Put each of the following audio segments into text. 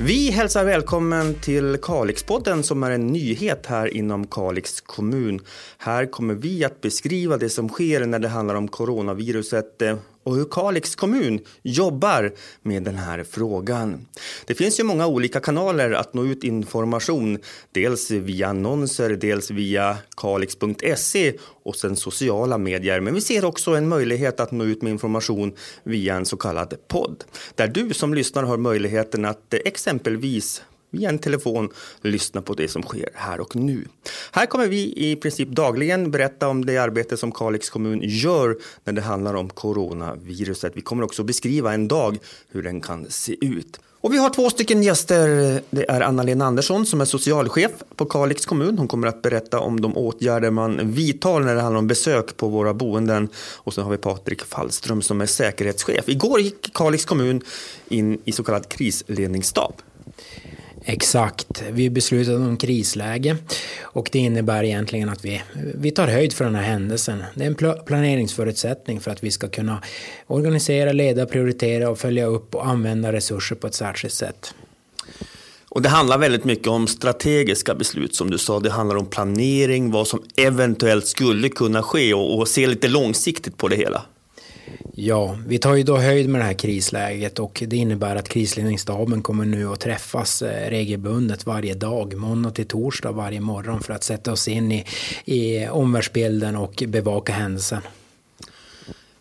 Vi hälsar välkommen till Kalixpodden som är en nyhet här inom Kalix kommun. Här kommer vi att beskriva det som sker när det handlar om coronaviruset eh, och hur Kalix kommun jobbar med den här frågan. Det finns ju många olika kanaler att nå ut information, dels via annonser, dels via kalix.se och sen sociala medier. Men vi ser också en möjlighet att nå ut med information via en så kallad podd, där du som lyssnar har möjligheten att eh, exempelvis via en telefon lyssna på det som sker här och nu. Här kommer vi i princip dagligen berätta om det arbete som Kalix kommun gör när det handlar om coronaviruset. Vi kommer också beskriva en dag hur den kan se ut. Och vi har två stycken gäster. Det är Anna-Lena Andersson som är socialchef på Kalix kommun. Hon kommer att berätta om de åtgärder man vidtar när det handlar om besök på våra boenden. Och så har vi Patrik Fallström som är säkerhetschef. Igår gick Kalix kommun in i så kallad krisledningsstab. Exakt. Vi beslutade om krisläge och det innebär egentligen att vi, vi tar höjd för den här händelsen. Det är en planeringsförutsättning för att vi ska kunna organisera, leda, prioritera och följa upp och använda resurser på ett särskilt sätt. Och det handlar väldigt mycket om strategiska beslut som du sa. Det handlar om planering, vad som eventuellt skulle kunna ske och, och se lite långsiktigt på det hela. Ja, vi tar ju då höjd med det här krisläget och det innebär att krisledningsstaben kommer nu att träffas eh, regelbundet varje dag, måndag till torsdag varje morgon för att sätta oss in i, i omvärldsbilden och bevaka händelsen.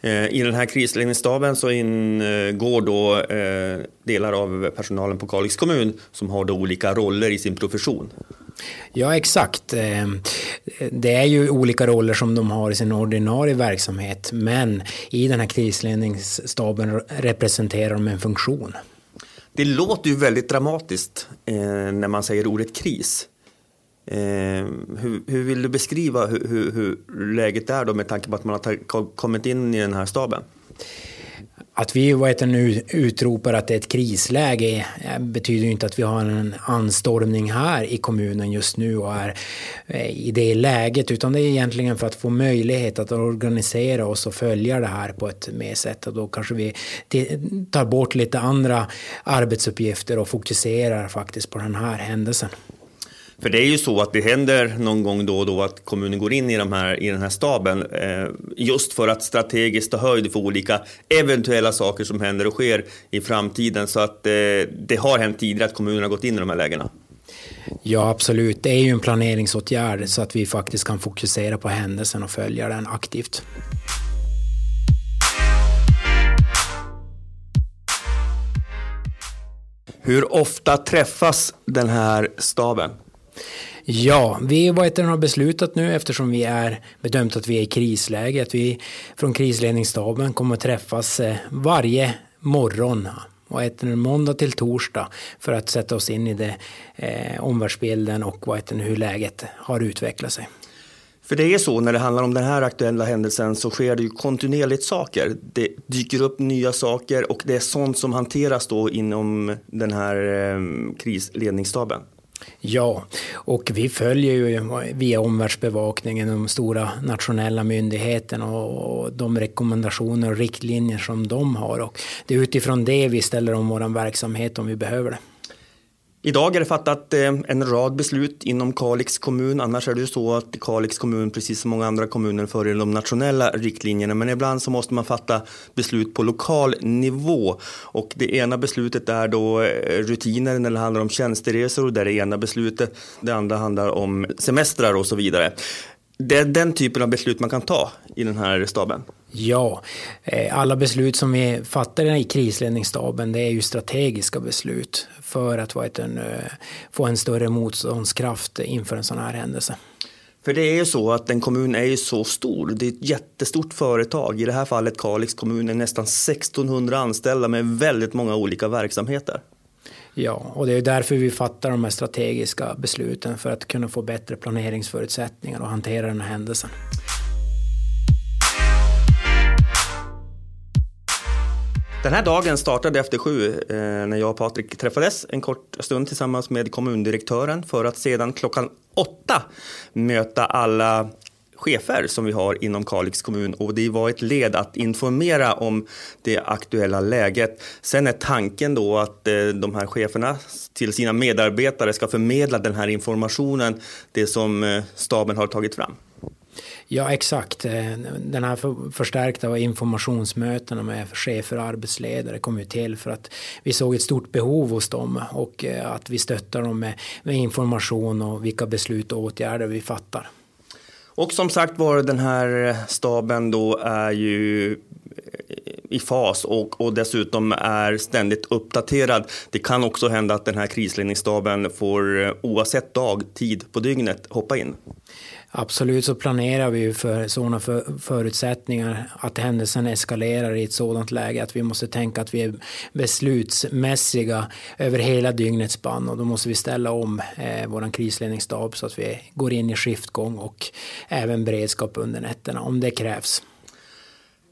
Eh, I den här krisledningsstaben så ingår då eh, delar av personalen på Kalix kommun som har då olika roller i sin profession. Ja, exakt. Eh, det är ju olika roller som de har i sin ordinarie verksamhet, men i den här krisledningsstaben representerar de en funktion. Det låter ju väldigt dramatiskt eh, när man säger ordet kris. Eh, hur, hur, vill du beskriva hur, hur, hur, läget är då med tanke på att man har kommit in i den här staben? Att vi vad heter, nu utropar att det är ett krisläge eh, betyder ju inte att vi har en anstormning här i kommunen just nu och är eh, i det läget utan det är egentligen för att få möjlighet att organisera oss och följa det här på ett mer sätt och då kanske vi tar bort lite andra arbetsuppgifter och fokuserar faktiskt på den här händelsen. För det är ju så att det händer någon gång då och då att kommunen går in i, de här, i den här staben eh, just för att strategiskt ta höjd för olika eventuella saker som händer och sker i framtiden. Så att eh, det har hänt tidigare att kommunen har gått in i de här lägena. Ja, absolut. Det är ju en planeringsåtgärd så att vi faktiskt kan fokusera på händelsen och följa den aktivt. Hur ofta träffas den här staben? Ja, vi vad har beslutat nu eftersom vi är bedömt att vi är i krisläge att vi från krisledningsstaben kommer att träffas eh, varje morgon och äter måndag till torsdag för att sätta oss in i det, eh, omvärldsbilden och vad heter hur läget har utvecklat sig. För det är så när det handlar om den här aktuella händelsen så sker det ju kontinuerligt saker. Det dyker upp nya saker och det är sånt som hanteras då inom den här eh, krisledningsstaben. Ja, och vi följer ju via omvärldsbevakningen de stora nationella myndigheterna och de rekommendationer och riktlinjer som de har. Och det är utifrån det vi ställer om vår verksamhet om vi behöver det. Idag är det fattat eh, en rad beslut inom Kalix kommun. Annars är det ju så att Kalix kommun, precis som många andra kommuner, följer de nationella riktlinjerna. Men ibland så måste man fatta beslut på lokal nivå. Och det ena beslutet är då eh, rutiner när det handlar om tjänsteresor. Det är det ena beslutet. Det andra handlar om semestrar och så vidare. Det är den typen av beslut man kan ta i den här staben. Ja, eh, alla beslut som vi fattar i krisledningsstaben det är ju strategiska beslut för att en, få en större motståndskraft inför en sån här händelse. För det är ju så att en kommun är ju så stor. Det är ett jättestort företag. I det här fallet Kalix kommun är nästan 1600 anställda med väldigt många olika verksamheter. Ja, och det är därför vi fattar de här strategiska besluten för att kunna få bättre planeringsförutsättningar och hantera den här händelsen. Den här dagen startade efter sju eh, när jag och Patrik träffades en kort stund tillsammans med kommundirektören för att sedan klockan åtta möta alla chefer som vi har inom Kalix kommun och det var ett led att informera om det aktuella läget. Sen är tanken då att eh, de här cheferna till sina medarbetare ska förmedla den här informationen, det som eh, staben har tagit fram. Ja, exakt. Eh, den här förstärkta informationsmötena med chefer och arbetsledare kom ju till för att vi såg ett stort behov hos dem och att vi stöttar dem med information och vilka beslut och åtgärder vi fattar. Och som sagt var, den här staben då är ju i fas och, och dessutom är ständigt uppdaterad. Det kan också hända att den här krisledningsstaben får eh, oavsett dag, tid på dygnet hoppa in. Absolut så planerar vi ju för sådana för, förutsättningar att händelsen eskalerar i ett sådant läge att vi måste tänka att vi är beslutsmässiga över hela dygnets spann och då måste vi ställa om eh, vår krisledningsstab så att vi går in i skiftgång och även beredskap under nätterna om det krävs.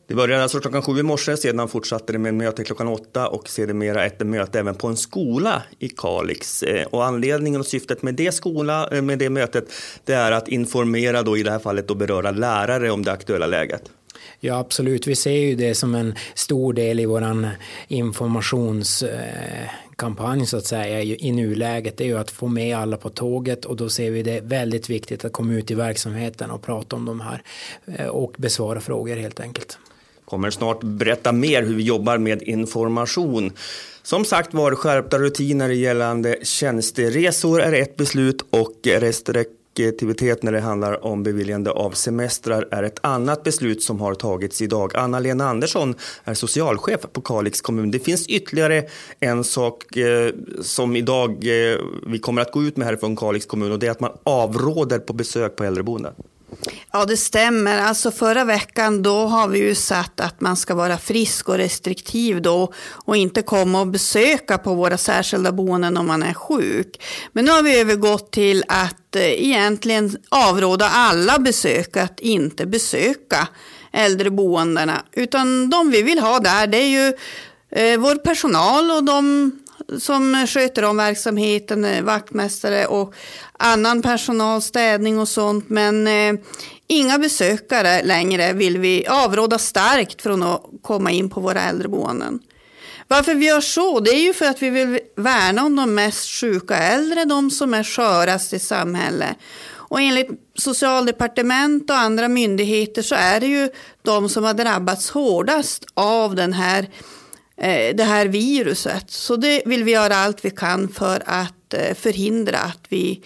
Det började alltså klockan sju i morse, sedan fortsatte det med möte klockan åtta och sedermera ett möte även på en skola i Kalix. Eh, och anledningen och syftet med det, skola, eh, med det mötet det är att informera då i det här fallet och beröra lärare om det aktuella läget. Ja, absolut. Vi ser ju det som en stor del i vår informationskampanj eh, så att säga i nuläget. Det är ju att få med alla på tåget och då ser vi det väldigt viktigt att komma ut i verksamheten och prata om de här och besvara frågor helt enkelt kommer snart berätta mer hur vi jobbar med information. Som sagt var, skärpta rutiner gällande tjänsteresor är ett beslut och restriktivitet när det handlar om beviljande av semestrar är ett annat beslut som har tagits idag. Anna-Lena Andersson är socialchef på Kalix kommun. Det finns ytterligare en sak eh, som idag eh, vi kommer att gå ut med här från Kalix kommun och det är att man avråder på besök på äldreboenden. Ja, det stämmer. Alltså förra veckan då har vi ju satt att man ska vara frisk och restriktiv då och inte komma och besöka på våra särskilda boenden om man är sjuk. Men nu har vi övergått till att eh, egentligen avråda alla besök att inte besöka äldreboendena. Utan de vi vill ha där det är ju eh, vår personal och de som sköter om verksamheten, eh, vaktmästare och annan personal, städning och sånt. Men eh, inga besökare längre vill vi avråda starkt från att komma in på våra äldreboenden. Varför vi gör så, det är ju för att vi vill värna om de mest sjuka äldre, de som är skörast i samhället. Och enligt socialdepartement och andra myndigheter så är det ju de som har drabbats hårdast av den här Eh, det här viruset. Så det vill vi göra allt vi kan för att eh, förhindra att vi,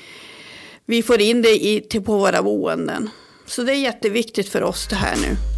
vi får in det i, till på våra boenden. Så det är jätteviktigt för oss det här nu.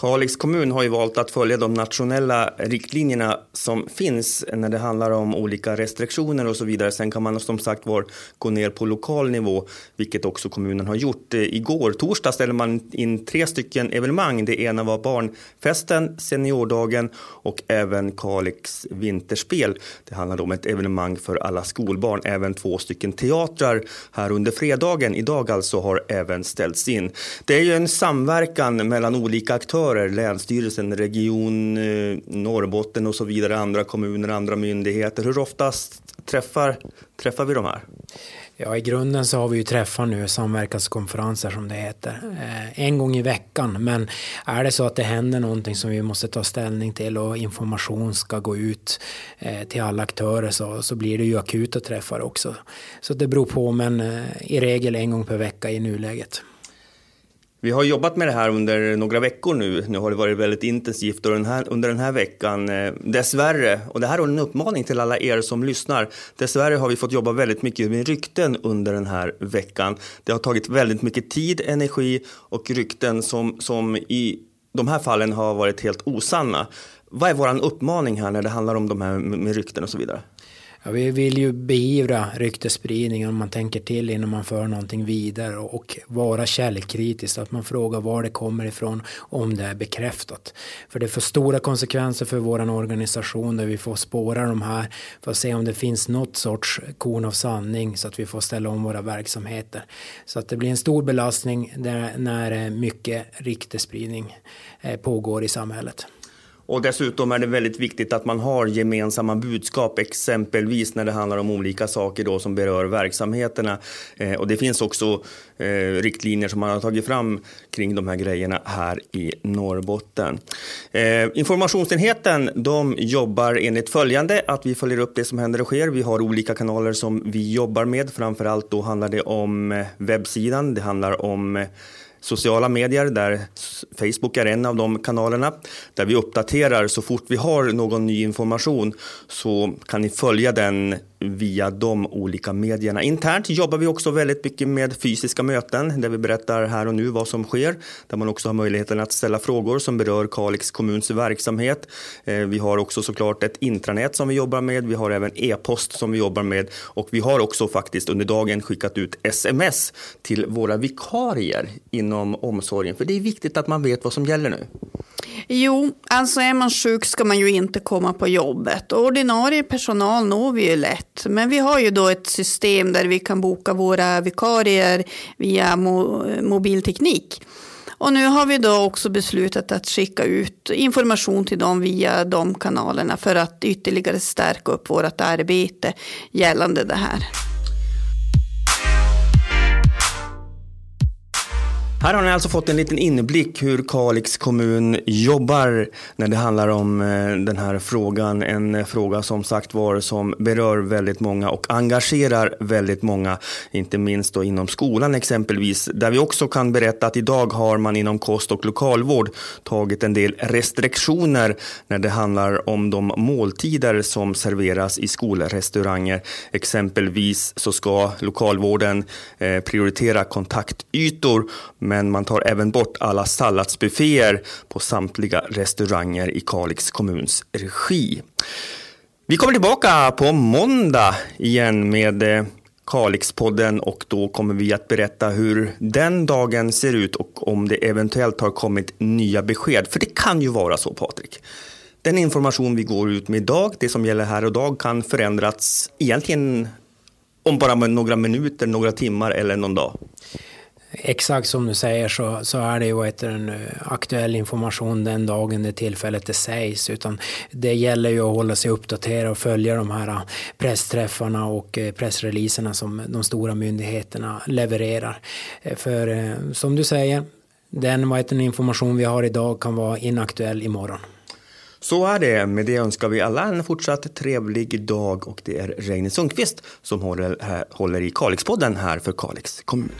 Kalix kommun har ju valt att följa de nationella riktlinjerna som finns när det handlar om olika restriktioner och så vidare. Sen kan man som sagt var gå ner på lokal nivå, vilket också kommunen har gjort. Eh, igår, torsdag, ställde man in tre stycken evenemang. Det ena var barnfesten, seniordagen och även Kalix vinterspel. Det handlade om ett evenemang för alla skolbarn. Även två stycken teatrar här under fredagen, idag alltså, har även ställts in. Det är ju en samverkan mellan olika aktörer aktörer, Länsstyrelsen, Region eh, Norrbotten och så vidare, andra kommuner, andra myndigheter. Hur oftast träffar, träffar vi de här? Ja, i grunden så har vi ju träffar nu, samverkanskonferenser som det heter, eh, en gång i veckan. Men är det så att det händer någonting som vi måste ta ställning till och information ska gå ut eh, till alla aktörer så, så blir det ju akuta träffar också. Så det beror på, men i regel en gång per vecka i nuläget. Vi har jobbat med det här under några veckor nu. Nu har det varit väldigt intensivt och den här, under den här veckan, eh, dessvärre, och det här är en uppmaning till alla er som lyssnar. Dessvärre har vi fått jobba väldigt mycket med rykten under den här veckan. Det har tagit väldigt mycket tid, energi och rykten som, som i de här fallen har varit helt osanna. Vad är vår uppmaning här när det handlar om de här med rykten och så vidare? Ja, vi vill ju beivra ryktesspridning om man tänker till innan man för någonting vidare och vara källkritisk, att man frågar var det kommer ifrån om det är bekräftat. För det får stora konsekvenser för vår organisation där vi får spåra de här för att se om det finns något sorts korn av sanning så att vi får ställa om våra verksamheter. Så att det blir en stor belastning där, när eh, mycket ryktesspridning eh, pågår i samhället. Och dessutom är det väldigt viktigt att man har gemensamma budskap, exempelvis när det handlar om olika saker då som berör verksamheterna. Eh, och det finns också eh, riktlinjer som man har tagit fram kring de här grejerna här i Norrbotten. Eh, informationsenheten de jobbar enligt följande, att vi följer upp det som händer och sker. Vi har olika kanaler som vi jobbar med. Framförallt då handlar det om eh, webbsidan, det handlar om eh, sociala medier där Facebook är en av de kanalerna där vi uppdaterar så fort vi har någon ny information så kan ni följa den via de olika medierna. Internt jobbar vi också väldigt mycket med fysiska möten där vi berättar här och nu vad som sker. Där man också har möjligheten att ställa frågor som berör Kalix kommuns verksamhet. Eh, vi har också såklart ett intranät som vi jobbar med. Vi har även e-post som vi jobbar med och vi har också faktiskt under dagen skickat ut sms till våra vikarier inom omsorgen. För det är viktigt att man vet vad som gäller nu. Jo, alltså är man sjuk ska man ju inte komma på jobbet. Ordinarie personal når vi ju lätt. Men vi har ju då ett system där vi kan boka våra vikarier via mo mobilteknik. Och nu har vi då också beslutat att skicka ut information till dem via de kanalerna för att ytterligare stärka upp vårt arbete gällande det här. Här har ni alltså fått en liten inblick hur Kalix kommun jobbar när det handlar om eh, den här frågan. En eh, fråga som sagt var som berör väldigt många och engagerar väldigt många, inte minst då inom skolan exempelvis, där vi också kan berätta att idag har man inom kost och lokalvård tagit en del restriktioner när det handlar om de måltider som serveras i skolrestauranger. Exempelvis så ska lokalvården eh, prioritera kontaktytor men man tar även bort alla salladsbufféer på samtliga restauranger i Kalix kommuns regi. Vi kommer tillbaka på måndag igen med eh, Kalixpodden och då kommer vi att berätta hur den dagen ser ut och om det eventuellt har kommit nya besked. För det kan ju vara så Patrik. Den information vi går ut med idag, det som gäller här och dag, kan förändras egentligen om bara några minuter, några timmar eller någon dag exakt som du säger så, så är det ju en eh, aktuell information den dagen det tillfället det sägs. Utan det gäller ju att hålla sig uppdaterad och följa de här eh, pressträffarna och eh, pressreleaserna som de stora myndigheterna levererar. För som du säger, den vad heter, information vi har idag kan vara inaktuell imorgon. Så är det. Med det önskar vi alla en fortsatt trevlig dag och det är Reine Sundqvist som håller, håller i Kalixpodden här för Kalix kommun.